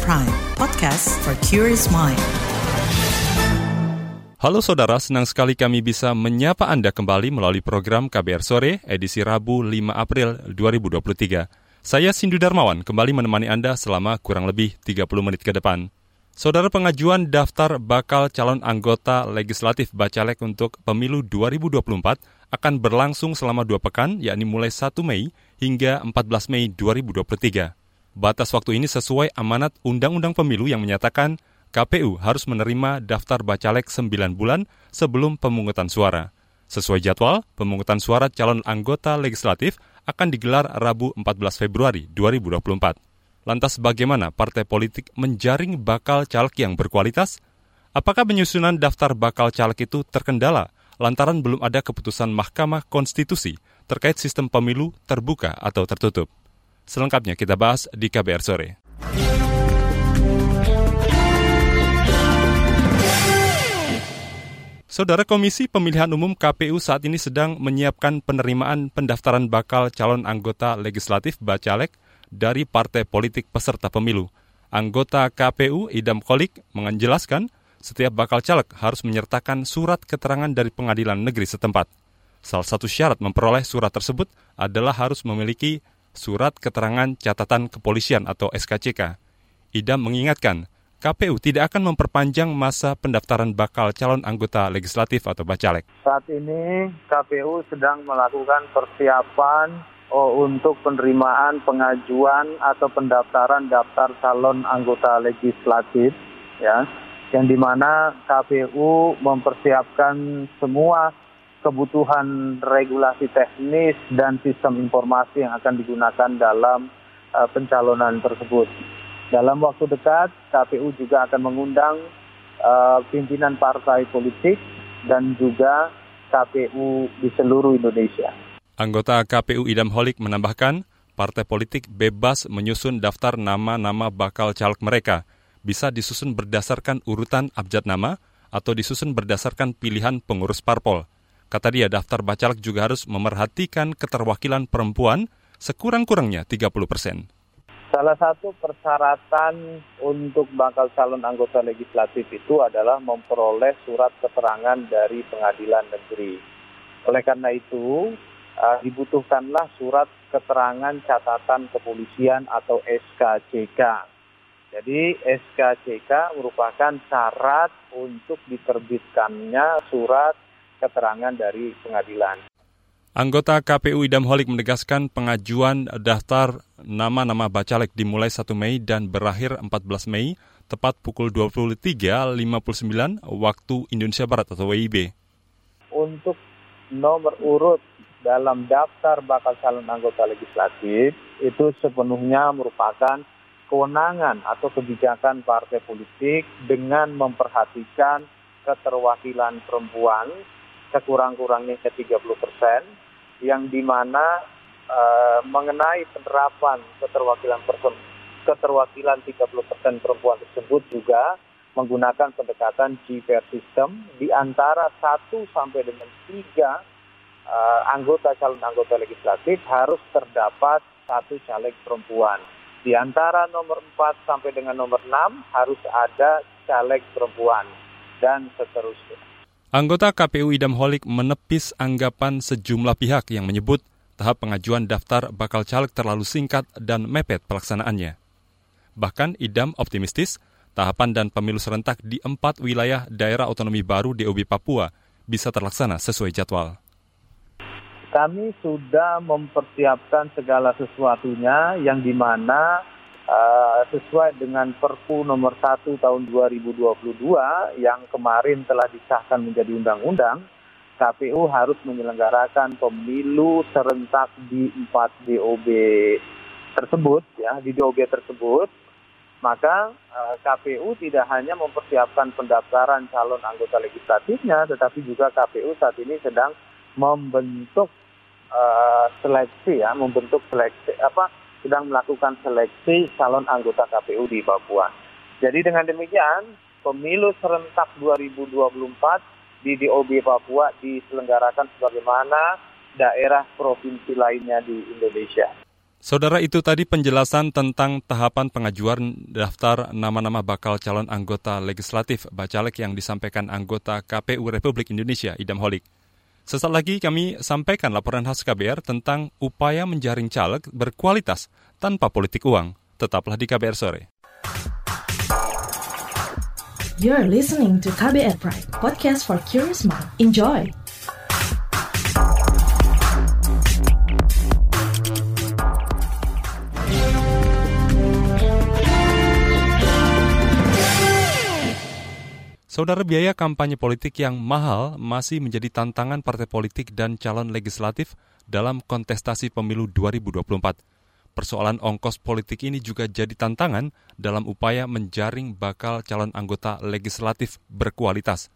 Prime, podcast for curious mind. Halo saudara, senang sekali kami bisa menyapa Anda kembali melalui program KBR Sore edisi Rabu 5 April 2023. Saya Sindu Darmawan kembali menemani Anda selama kurang lebih 30 menit ke depan. Saudara pengajuan daftar bakal calon anggota legislatif Bacalek untuk pemilu 2024 akan berlangsung selama dua pekan, yakni mulai 1 Mei hingga 14 Mei 2023. Batas waktu ini sesuai amanat Undang-Undang Pemilu yang menyatakan KPU harus menerima daftar bacalek 9 bulan sebelum pemungutan suara. Sesuai jadwal, pemungutan suara calon anggota legislatif akan digelar Rabu 14 Februari 2024. Lantas bagaimana partai politik menjaring bakal caleg yang berkualitas? Apakah penyusunan daftar bakal caleg itu terkendala lantaran belum ada keputusan Mahkamah Konstitusi terkait sistem pemilu terbuka atau tertutup? Selengkapnya kita bahas di KBR Sore. Saudara Komisi Pemilihan Umum KPU saat ini sedang menyiapkan penerimaan pendaftaran bakal calon anggota legislatif Bacalek dari partai politik peserta pemilu. Anggota KPU Idam Kolik menjelaskan setiap bakal caleg harus menyertakan surat keterangan dari pengadilan negeri setempat. Salah satu syarat memperoleh surat tersebut adalah harus memiliki Surat Keterangan Catatan Kepolisian atau SKCK. Idam mengingatkan, KPU tidak akan memperpanjang masa pendaftaran bakal calon anggota legislatif atau bacalek. Saat ini KPU sedang melakukan persiapan oh, untuk penerimaan pengajuan atau pendaftaran daftar calon anggota legislatif ya yang di mana KPU mempersiapkan semua kebutuhan regulasi teknis dan sistem informasi yang akan digunakan dalam uh, pencalonan tersebut. Dalam waktu dekat, KPU juga akan mengundang uh, pimpinan partai politik dan juga KPU di seluruh Indonesia. Anggota KPU Idam Holik menambahkan, partai politik bebas menyusun daftar nama-nama bakal caleg mereka. Bisa disusun berdasarkan urutan abjad nama atau disusun berdasarkan pilihan pengurus parpol. Kata dia, daftar bacalek juga harus memerhatikan keterwakilan perempuan sekurang-kurangnya 30 persen. Salah satu persyaratan untuk bakal calon anggota legislatif itu adalah memperoleh surat keterangan dari pengadilan negeri. Oleh karena itu, uh, dibutuhkanlah surat keterangan catatan kepolisian atau SKCK. Jadi SKCK merupakan syarat untuk diterbitkannya surat keterangan dari pengadilan. Anggota KPU Idam Holik menegaskan pengajuan daftar nama-nama bacalek dimulai 1 Mei dan berakhir 14 Mei tepat pukul 23.59 waktu Indonesia Barat atau WIB. Untuk nomor urut dalam daftar bakal calon anggota legislatif itu sepenuhnya merupakan kewenangan atau kebijakan partai politik dengan memperhatikan keterwakilan perempuan sekurang-kurangnya 30 persen, yang di mana uh, mengenai penerapan keterwakilan person, keterwakilan 30 persen perempuan tersebut juga menggunakan pendekatan GPR system di antara satu sampai dengan tiga uh, anggota calon anggota legislatif harus terdapat satu caleg perempuan. Di antara nomor 4 sampai dengan nomor 6 harus ada caleg perempuan dan seterusnya. Anggota KPU Idam Holik menepis anggapan sejumlah pihak yang menyebut tahap pengajuan daftar bakal caleg terlalu singkat dan mepet pelaksanaannya. Bahkan Idam optimistis tahapan dan pemilu serentak di empat wilayah daerah otonomi baru DOB Papua bisa terlaksana sesuai jadwal. Kami sudah mempersiapkan segala sesuatunya yang di mana Uh, sesuai dengan Perpu nomor 1 tahun 2022 yang kemarin telah disahkan menjadi undang-undang, KPU harus menyelenggarakan pemilu serentak di 4 DOB tersebut ya, di DOB tersebut. Maka eh, KPU tidak hanya mempersiapkan pendaftaran calon anggota legislatifnya, tetapi juga KPU saat ini sedang membentuk uh, seleksi ya, membentuk seleksi apa sedang melakukan seleksi calon anggota KPU di Papua. Jadi dengan demikian, pemilu serentak 2024 di DOB Papua diselenggarakan sebagaimana daerah provinsi lainnya di Indonesia. Saudara itu tadi penjelasan tentang tahapan pengajuan daftar nama-nama bakal calon anggota legislatif Bacalek yang disampaikan anggota KPU Republik Indonesia Idam Holik. Sesaat lagi kami sampaikan laporan khas KBR tentang upaya menjaring caleg berkualitas tanpa politik uang. Tetaplah di KBR sore. You're listening to KBR Pride, podcast for curious mind. Enjoy. Saudara biaya kampanye politik yang mahal masih menjadi tantangan partai politik dan calon legislatif dalam kontestasi pemilu 2024. Persoalan ongkos politik ini juga jadi tantangan dalam upaya menjaring bakal calon anggota legislatif berkualitas.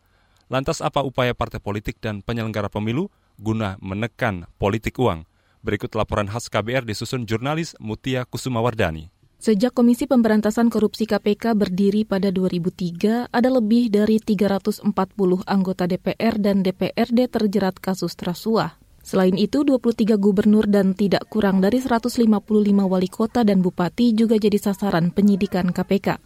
Lantas apa upaya partai politik dan penyelenggara pemilu guna menekan politik uang? Berikut laporan khas KBR disusun jurnalis Mutia Kusumawardani. Sejak Komisi Pemberantasan Korupsi KPK berdiri pada 2003, ada lebih dari 340 anggota DPR dan DPRD terjerat kasus trasuah. Selain itu, 23 gubernur dan tidak kurang dari 155 wali kota dan bupati juga jadi sasaran penyidikan KPK.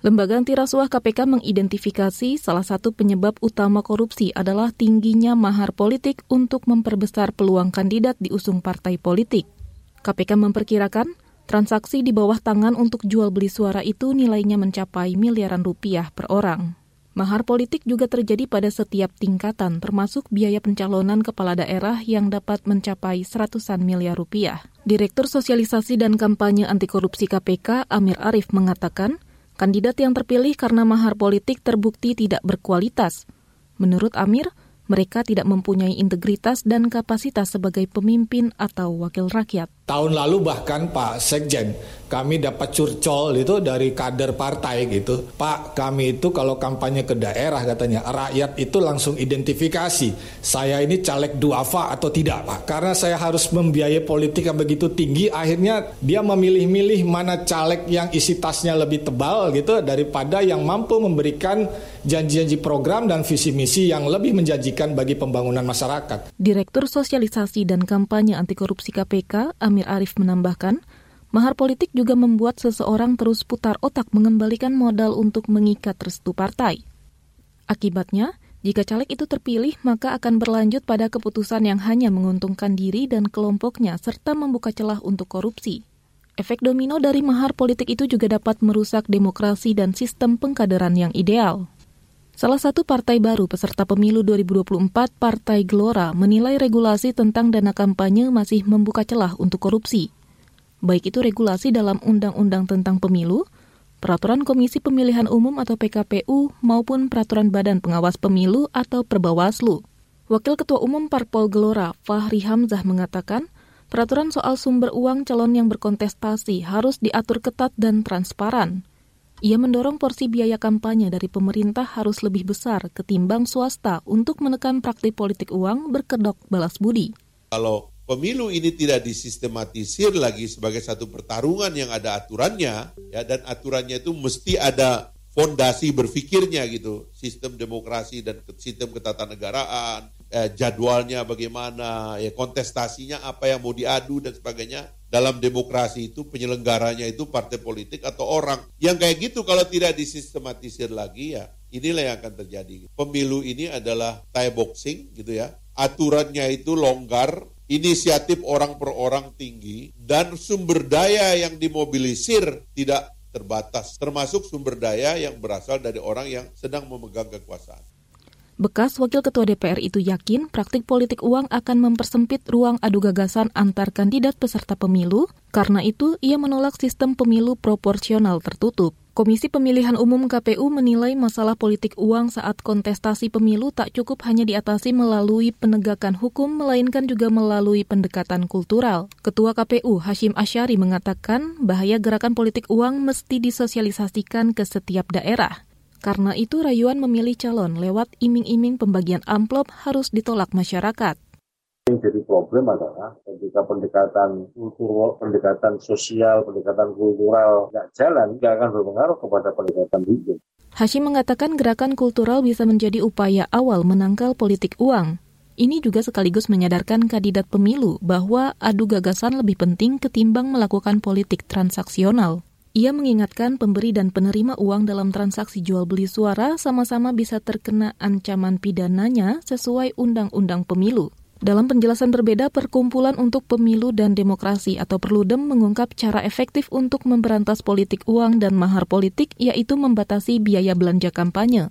Lembaga anti rasuah KPK mengidentifikasi salah satu penyebab utama korupsi adalah tingginya mahar politik untuk memperbesar peluang kandidat diusung partai politik. KPK memperkirakan Transaksi di bawah tangan untuk jual beli suara itu nilainya mencapai miliaran rupiah per orang. Mahar politik juga terjadi pada setiap tingkatan, termasuk biaya pencalonan kepala daerah yang dapat mencapai seratusan miliar rupiah. Direktur Sosialisasi dan Kampanye Anti Korupsi KPK, Amir Arif, mengatakan, kandidat yang terpilih karena mahar politik terbukti tidak berkualitas. Menurut Amir, mereka tidak mempunyai integritas dan kapasitas sebagai pemimpin atau wakil rakyat. Tahun lalu bahkan Pak Sekjen kami dapat curcol itu dari kader partai gitu. Pak, kami itu kalau kampanye ke daerah katanya rakyat itu langsung identifikasi saya ini caleg duafa atau tidak, Pak. Karena saya harus membiayai politik yang begitu tinggi, akhirnya dia memilih-milih mana caleg yang isi tasnya lebih tebal gitu daripada yang mampu memberikan janji-janji program dan visi misi yang lebih menjanjikan bagi pembangunan masyarakat. Direktur Sosialisasi dan Kampanye Anti Korupsi KPK, Amir Arif menambahkan, mahar politik juga membuat seseorang terus putar otak mengembalikan modal untuk mengikat restu partai. Akibatnya, jika caleg itu terpilih, maka akan berlanjut pada keputusan yang hanya menguntungkan diri dan kelompoknya serta membuka celah untuk korupsi. Efek domino dari mahar politik itu juga dapat merusak demokrasi dan sistem pengkaderan yang ideal. Salah satu partai baru peserta pemilu 2024, Partai Gelora, menilai regulasi tentang dana kampanye masih membuka celah untuk korupsi. Baik itu regulasi dalam Undang-Undang tentang Pemilu, Peraturan Komisi Pemilihan Umum atau PKPU, maupun Peraturan Badan Pengawas Pemilu atau Perbawaslu. Wakil Ketua Umum Parpol Gelora, Fahri Hamzah mengatakan, peraturan soal sumber uang calon yang berkontestasi harus diatur ketat dan transparan. Ia mendorong porsi biaya kampanye dari pemerintah harus lebih besar ketimbang swasta untuk menekan praktik politik uang berkedok balas budi. Kalau pemilu ini tidak disistematisir lagi sebagai satu pertarungan yang ada aturannya, ya dan aturannya itu mesti ada fondasi berpikirnya gitu, sistem demokrasi dan sistem ketatanegaraan, eh, jadwalnya bagaimana, ya kontestasinya apa yang mau diadu dan sebagainya dalam demokrasi itu penyelenggaranya itu partai politik atau orang. Yang kayak gitu kalau tidak disistematisir lagi ya inilah yang akan terjadi. Pemilu ini adalah Thai boxing gitu ya. Aturannya itu longgar, inisiatif orang per orang tinggi dan sumber daya yang dimobilisir tidak terbatas termasuk sumber daya yang berasal dari orang yang sedang memegang kekuasaan. Bekas Wakil Ketua DPR itu yakin praktik politik uang akan mempersempit ruang adu gagasan antar kandidat peserta pemilu, karena itu ia menolak sistem pemilu proporsional tertutup. Komisi Pemilihan Umum KPU menilai masalah politik uang saat kontestasi pemilu tak cukup hanya diatasi melalui penegakan hukum, melainkan juga melalui pendekatan kultural. Ketua KPU Hashim Asyari mengatakan bahaya gerakan politik uang mesti disosialisasikan ke setiap daerah. Karena itu rayuan memilih calon lewat iming-iming pembagian amplop harus ditolak masyarakat. Yang jadi problem adalah ketika pendekatan kultural, pendekatan sosial, pendekatan kultural nggak jalan, nggak akan berpengaruh kepada pendekatan hidup. Hashim mengatakan gerakan kultural bisa menjadi upaya awal menangkal politik uang. Ini juga sekaligus menyadarkan kandidat pemilu bahwa adu gagasan lebih penting ketimbang melakukan politik transaksional. Ia mengingatkan pemberi dan penerima uang dalam transaksi jual beli suara sama-sama bisa terkena ancaman pidananya sesuai Undang-Undang Pemilu. Dalam penjelasan berbeda, Perkumpulan untuk Pemilu dan Demokrasi atau Perludem mengungkap cara efektif untuk memberantas politik uang dan mahar politik, yaitu membatasi biaya belanja kampanye.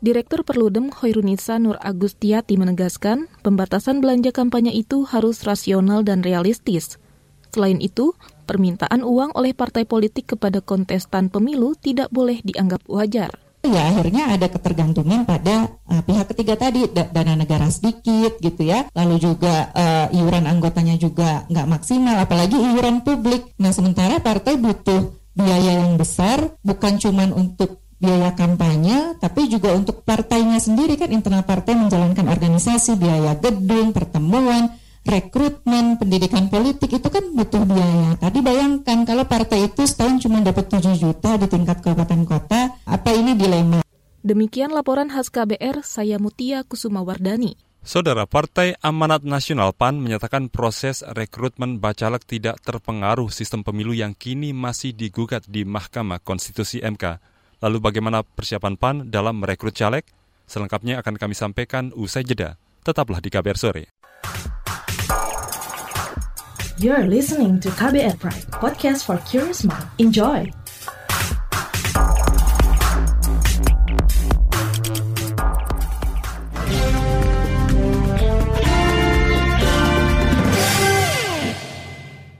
Direktur Perludem Hoirunisa Nur Agustiati menegaskan, pembatasan belanja kampanye itu harus rasional dan realistis. Selain itu, permintaan uang oleh partai politik kepada kontestan pemilu tidak boleh dianggap wajar. Ya akhirnya ada ketergantungan pada uh, pihak ketiga tadi dana negara sedikit gitu ya, lalu juga uh, iuran anggotanya juga nggak maksimal, apalagi iuran publik. Nah sementara partai butuh biaya yang besar, bukan cuma untuk biaya kampanye, tapi juga untuk partainya sendiri kan internal partai menjalankan organisasi, biaya gedung, pertemuan, rekrutmen, pendidikan politik itu kan butuh biaya. Tadi bayangkan kalau partai itu setahun cuma dapat 7 juta di tingkat kabupaten kota, apa ini dilema? Demikian laporan khas KBR, saya Mutia Kusuma Wardani. Saudara Partai Amanat Nasional PAN menyatakan proses rekrutmen bacalek tidak terpengaruh sistem pemilu yang kini masih digugat di Mahkamah Konstitusi MK. Lalu bagaimana persiapan PAN dalam merekrut caleg? Selengkapnya akan kami sampaikan usai jeda. Tetaplah di KBR Sore. You're listening to KBR Pride, podcast for curious mind. Enjoy!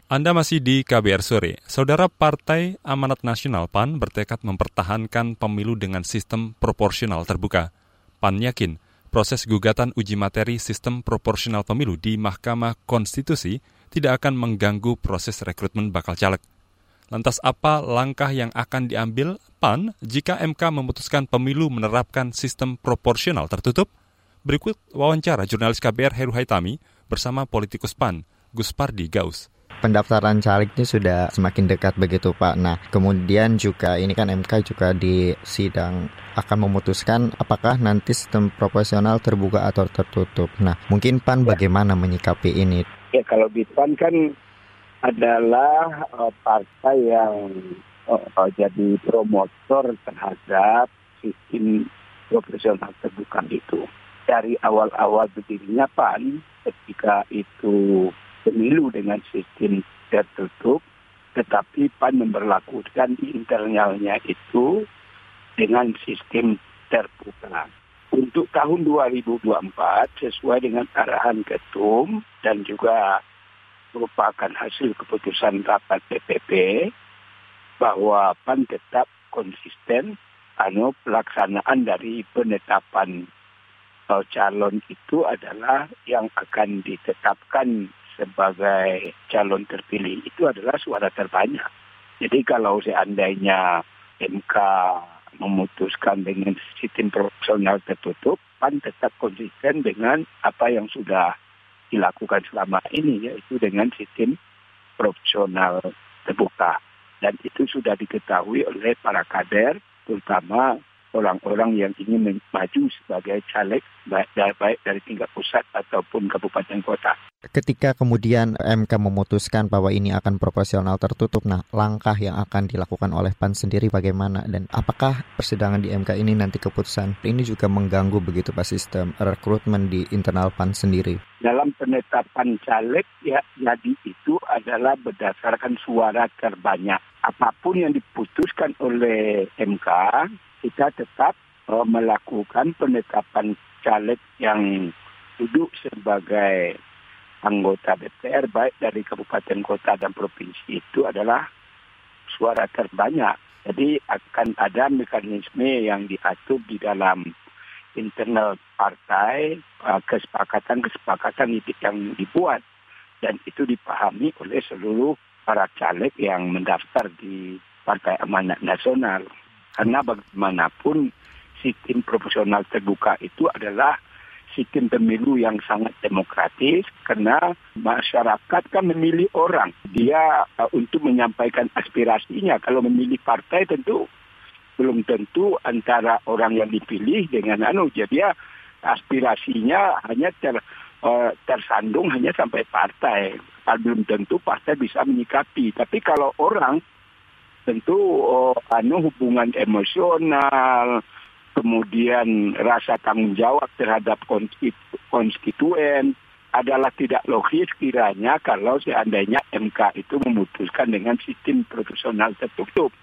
Anda masih di KBR Sore. Saudara Partai Amanat Nasional PAN bertekad mempertahankan pemilu dengan sistem proporsional terbuka. PAN yakin proses gugatan uji materi sistem proporsional pemilu di Mahkamah Konstitusi tidak akan mengganggu proses rekrutmen bakal caleg. Lantas apa langkah yang akan diambil PAN jika MK memutuskan pemilu menerapkan sistem proporsional tertutup? Berikut wawancara jurnalis KBR Heru Haitami bersama politikus PAN, Gus Pardi Gaus pendaftaran calegnya sudah semakin dekat begitu Pak. Nah, kemudian juga ini kan MK juga di sidang akan memutuskan apakah nanti sistem proporsional terbuka atau tertutup. Nah, mungkin PAN bagaimana menyikapi ini? Ya, kalau di PAN kan adalah uh, partai yang uh, jadi promotor terhadap sistem proporsional terbuka itu. Dari awal-awal berdirinya PAN, ketika itu pemilu dengan sistem tertutup, tetapi PAN memperlakukan internalnya itu dengan sistem terbuka. Untuk tahun 2024 sesuai dengan arahan ketum dan juga merupakan hasil keputusan rapat PPP bahwa PAN tetap konsisten anu pelaksanaan dari penetapan uh, calon itu adalah yang akan ditetapkan sebagai calon terpilih itu adalah suara terbanyak. Jadi kalau seandainya MK memutuskan dengan sistem proporsional tertutup, PAN tetap konsisten dengan apa yang sudah dilakukan selama ini, yaitu dengan sistem proporsional terbuka. Dan itu sudah diketahui oleh para kader, terutama orang-orang yang ingin maju sebagai caleg baik, dari tingkat pusat ataupun kabupaten kota. Ketika kemudian MK memutuskan bahwa ini akan proporsional tertutup, nah langkah yang akan dilakukan oleh PAN sendiri bagaimana dan apakah persidangan di MK ini nanti keputusan ini juga mengganggu begitu Pak sistem rekrutmen di internal PAN sendiri? Dalam penetapan caleg ya jadi itu adalah berdasarkan suara terbanyak. Apa pun yang diputuskan oleh MK kita tetap uh, melakukan penetapan caleg yang duduk sebagai anggota DPR baik dari kabupaten kota dan provinsi itu adalah suara terbanyak. Jadi akan ada mekanisme yang diatur di dalam internal partai, kesepakatan-kesepakatan yang dibuat dan itu dipahami oleh seluruh para caleg yang mendaftar di Partai Amanat Nasional. Karena bagaimanapun sistem proporsional terbuka itu adalah sistem pemilu yang sangat demokratis karena masyarakat kan memilih orang dia uh, untuk menyampaikan aspirasinya kalau memilih partai tentu belum tentu antara orang yang dipilih dengan anu jadi ya aspirasinya hanya ter, uh, tersandung hanya sampai partai. Belum tentu partai bisa menyikapi. Tapi kalau orang tentu uh, anu hubungan emosional, kemudian rasa tanggung jawab terhadap konstituen adalah tidak logis kiranya kalau seandainya MK itu memutuskan dengan sistem proporsional tertutup.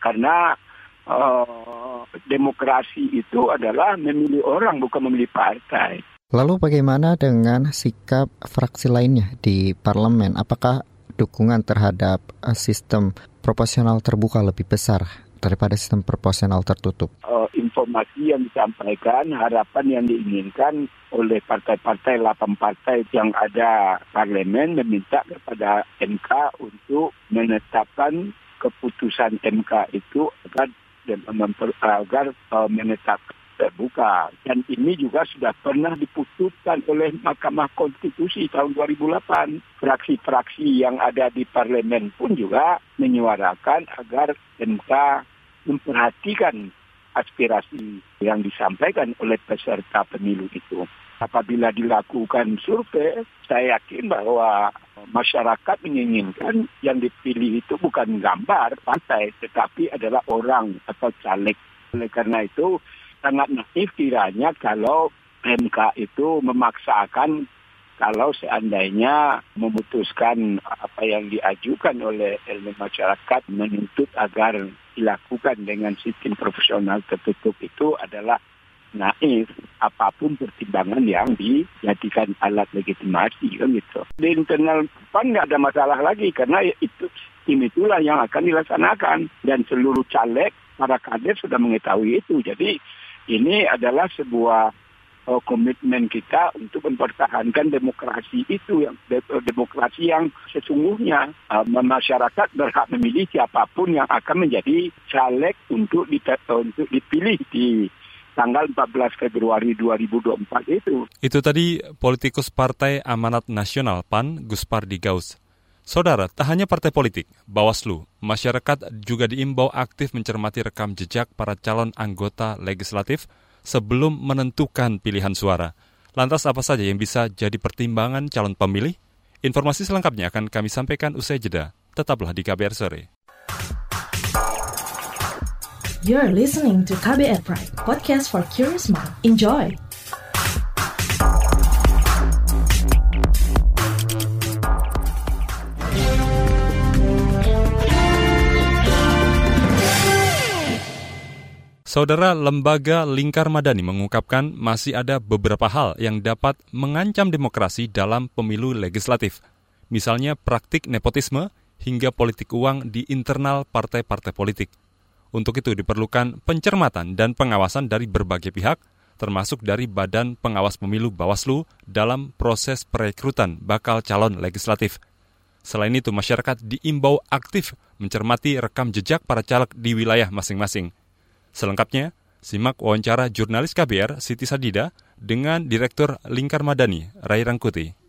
Karena uh, demokrasi itu adalah memilih orang bukan memilih partai. Lalu bagaimana dengan sikap fraksi lainnya di parlemen? Apakah dukungan terhadap uh, sistem proporsional terbuka lebih besar daripada sistem proporsional tertutup? Uh, informasi yang disampaikan, harapan yang diinginkan oleh partai-partai, 8 partai yang ada parlemen meminta kepada MK untuk menetapkan keputusan MK itu agar agar uh, menetapkan terbuka. Dan ini juga sudah pernah diputuskan oleh Mahkamah Konstitusi tahun 2008. Fraksi-fraksi yang ada di parlemen pun juga menyuarakan agar MK memperhatikan aspirasi yang disampaikan oleh peserta pemilu itu. Apabila dilakukan survei, saya yakin bahwa masyarakat menginginkan yang dipilih itu bukan gambar partai, tetapi adalah orang atau caleg. Oleh karena itu, sangat naif kiranya kalau MK itu memaksakan kalau seandainya memutuskan apa yang diajukan oleh elemen masyarakat menuntut agar dilakukan dengan sistem profesional tertutup itu adalah naif apa pun pertimbangan yang dijadikan alat legitimasi kan gitu. Di internal PAN nggak ada masalah lagi karena itu tim itulah yang akan dilaksanakan dan seluruh caleg para kader sudah mengetahui itu. Jadi ini adalah sebuah uh, komitmen kita untuk mempertahankan demokrasi itu yang de demokrasi yang sesungguhnya uh, masyarakat berhak memilih siapa pun yang akan menjadi caleg untuk, untuk dipilih di tanggal 14 Februari 2024 itu. Itu tadi politikus Partai Amanat Nasional PAN Guspardi Gaus. Saudara, tak hanya partai politik, Bawaslu, masyarakat juga diimbau aktif mencermati rekam jejak para calon anggota legislatif sebelum menentukan pilihan suara. Lantas apa saja yang bisa jadi pertimbangan calon pemilih? Informasi selengkapnya akan kami sampaikan usai jeda. Tetaplah di KBR Sore. You're listening to KBR Pride, podcast for curious mind. Enjoy! Saudara Lembaga Lingkar Madani mengungkapkan masih ada beberapa hal yang dapat mengancam demokrasi dalam pemilu legislatif. Misalnya praktik nepotisme hingga politik uang di internal partai-partai politik. Untuk itu diperlukan pencermatan dan pengawasan dari berbagai pihak, termasuk dari Badan Pengawas Pemilu Bawaslu dalam proses perekrutan bakal calon legislatif. Selain itu, masyarakat diimbau aktif mencermati rekam jejak para caleg di wilayah masing-masing – Selengkapnya, simak wawancara jurnalis KBR Siti Sadida dengan Direktur Lingkar Madani, Rai Rangkuti.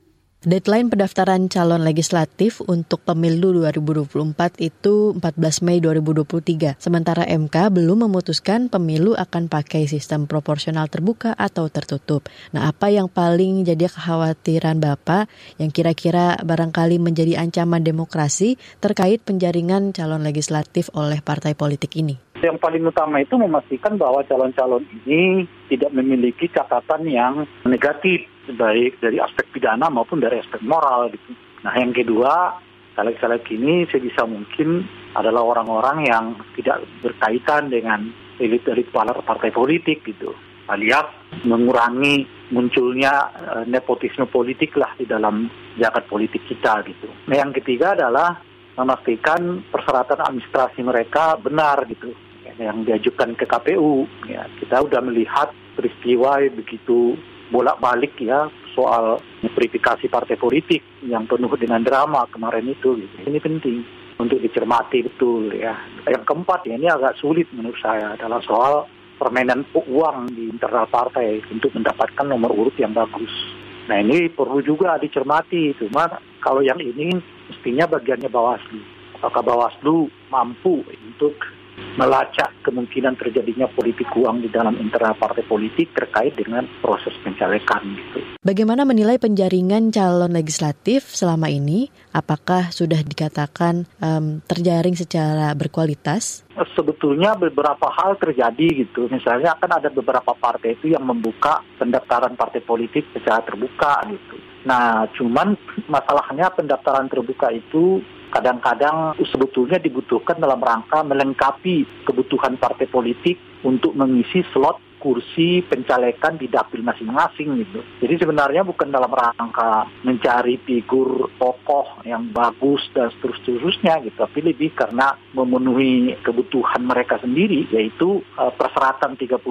Deadline pendaftaran calon legislatif untuk pemilu 2024 itu 14 Mei 2023. Sementara MK belum memutuskan pemilu akan pakai sistem proporsional terbuka atau tertutup. Nah, apa yang paling jadi kekhawatiran Bapak yang kira-kira barangkali menjadi ancaman demokrasi terkait penjaringan calon legislatif oleh partai politik ini? Yang paling utama itu memastikan bahwa calon-calon ini tidak memiliki catatan yang negatif, baik dari aspek pidana maupun dari aspek moral. Gitu. Nah yang kedua, caleg-caleg ini sebisa mungkin adalah orang-orang yang tidak berkaitan dengan elit-elit partai politik gitu alias mengurangi munculnya uh, nepotisme politik lah di dalam jagat politik kita gitu. Nah, yang ketiga adalah memastikan persyaratan administrasi mereka benar gitu yang diajukan ke KPU. Ya, kita sudah melihat peristiwa begitu bolak-balik ya soal verifikasi partai politik yang penuh dengan drama kemarin itu. Ini penting untuk dicermati betul ya. Yang keempat ya ini agak sulit menurut saya adalah soal permainan uang di internal partai untuk mendapatkan nomor urut yang bagus. Nah ini perlu juga dicermati, cuma kalau yang ini mestinya bagiannya Bawaslu. Apakah Bawaslu mampu untuk melacak kemungkinan terjadinya politik uang di dalam internal partai politik terkait dengan proses pencalekan gitu. Bagaimana menilai penjaringan calon legislatif selama ini? Apakah sudah dikatakan um, terjaring secara berkualitas? Sebetulnya beberapa hal terjadi gitu. Misalnya akan ada beberapa partai itu yang membuka pendaftaran partai politik secara terbuka gitu. Nah, cuman masalahnya pendaftaran terbuka itu kadang-kadang sebetulnya dibutuhkan dalam rangka melengkapi kebutuhan partai politik untuk mengisi slot kursi pencalekan di dapil masing-masing gitu. Jadi sebenarnya bukan dalam rangka mencari figur tokoh yang bagus dan seterusnya gitu, tapi lebih karena memenuhi kebutuhan mereka sendiri yaitu uh, persyaratan 30%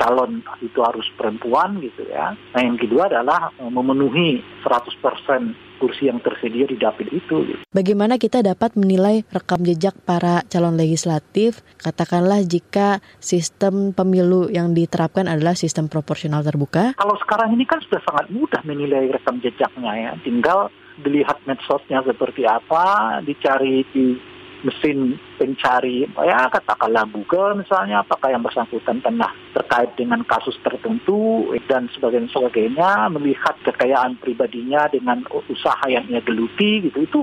calon itu harus perempuan gitu ya. Nah yang kedua adalah uh, memenuhi 100% kursi yang tersedia di dapil itu. Gitu. Bagaimana kita dapat menilai rekam jejak para calon legislatif? Katakanlah jika sistem pemilu yang diterapkan adalah sistem proporsional terbuka. Kalau sekarang ini kan sudah sangat mudah menilai rekam jejaknya ya. Tinggal dilihat medsosnya seperti apa, dicari di mesin pencari ya katakanlah Google misalnya apakah yang bersangkutan pernah terkait dengan kasus tertentu dan sebagainya sebagainya melihat kekayaan pribadinya dengan usaha yang ia geluti gitu. Itu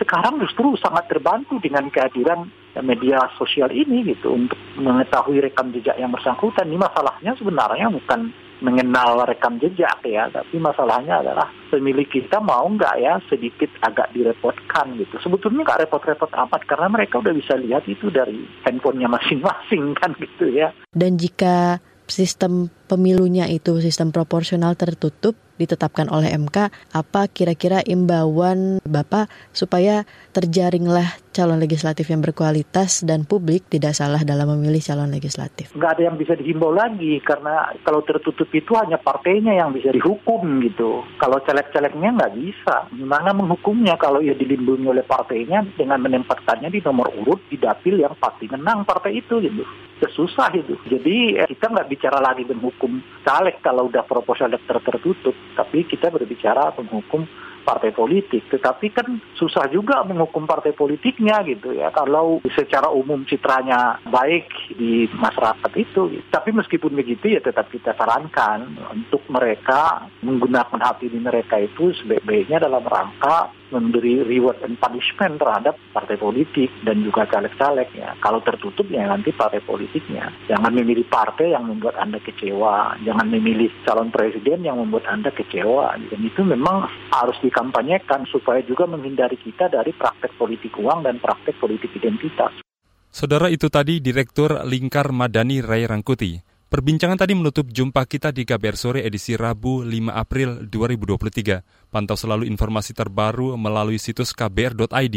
sekarang justru sangat terbantu dengan kehadiran media sosial ini gitu untuk mengetahui rekam jejak yang bersangkutan. Ini masalahnya sebenarnya bukan mengenal rekam jejak ya, tapi masalahnya adalah pemilik kita mau nggak ya sedikit agak direpotkan gitu. Sebetulnya nggak repot-repot amat karena mereka udah bisa lihat itu dari handphonenya masing-masing kan gitu ya. Dan jika sistem pemilunya itu sistem proporsional tertutup ditetapkan oleh MK, apa kira-kira imbauan Bapak supaya terjaringlah calon legislatif yang berkualitas dan publik tidak salah dalam memilih calon legislatif? Nggak ada yang bisa dihimbau lagi karena kalau tertutup itu hanya partainya yang bisa dihukum gitu. Kalau caleg-calegnya nggak bisa. Gimana menghukumnya kalau ia dilindungi oleh partainya dengan menempatkannya di nomor urut di dapil yang pasti menang partai itu gitu. Susah itu. Jadi eh, kita nggak bicara lagi menghukum caleg kalau udah proporsional tertutup tapi kita berbicara menghukum partai politik. Tetapi kan susah juga menghukum partai politiknya gitu ya. Kalau secara umum citranya baik di masyarakat itu. Tapi meskipun begitu ya tetap kita sarankan untuk mereka menggunakan hak pilih mereka itu sebaik-baiknya dalam rangka memberi reward and punishment terhadap partai politik dan juga caleg-caleg ya. Kalau tertutup ya nanti partai politiknya. Jangan memilih partai yang membuat Anda kecewa. Jangan memilih calon presiden yang membuat Anda kecewa. Dan itu memang harus dikampanyekan supaya juga menghindari kita dari praktek politik uang dan praktek politik identitas. Saudara itu tadi Direktur Lingkar Madani Ray Rangkuti. Perbincangan tadi menutup jumpa kita di KBR Sore edisi Rabu 5 April 2023. Pantau selalu informasi terbaru melalui situs kbr.id,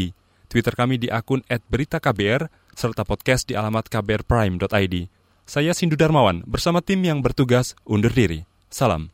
Twitter kami di akun @beritaKBR, serta podcast di alamat kbrprime.id. Saya Sindu Darmawan, bersama tim yang bertugas undur diri. Salam.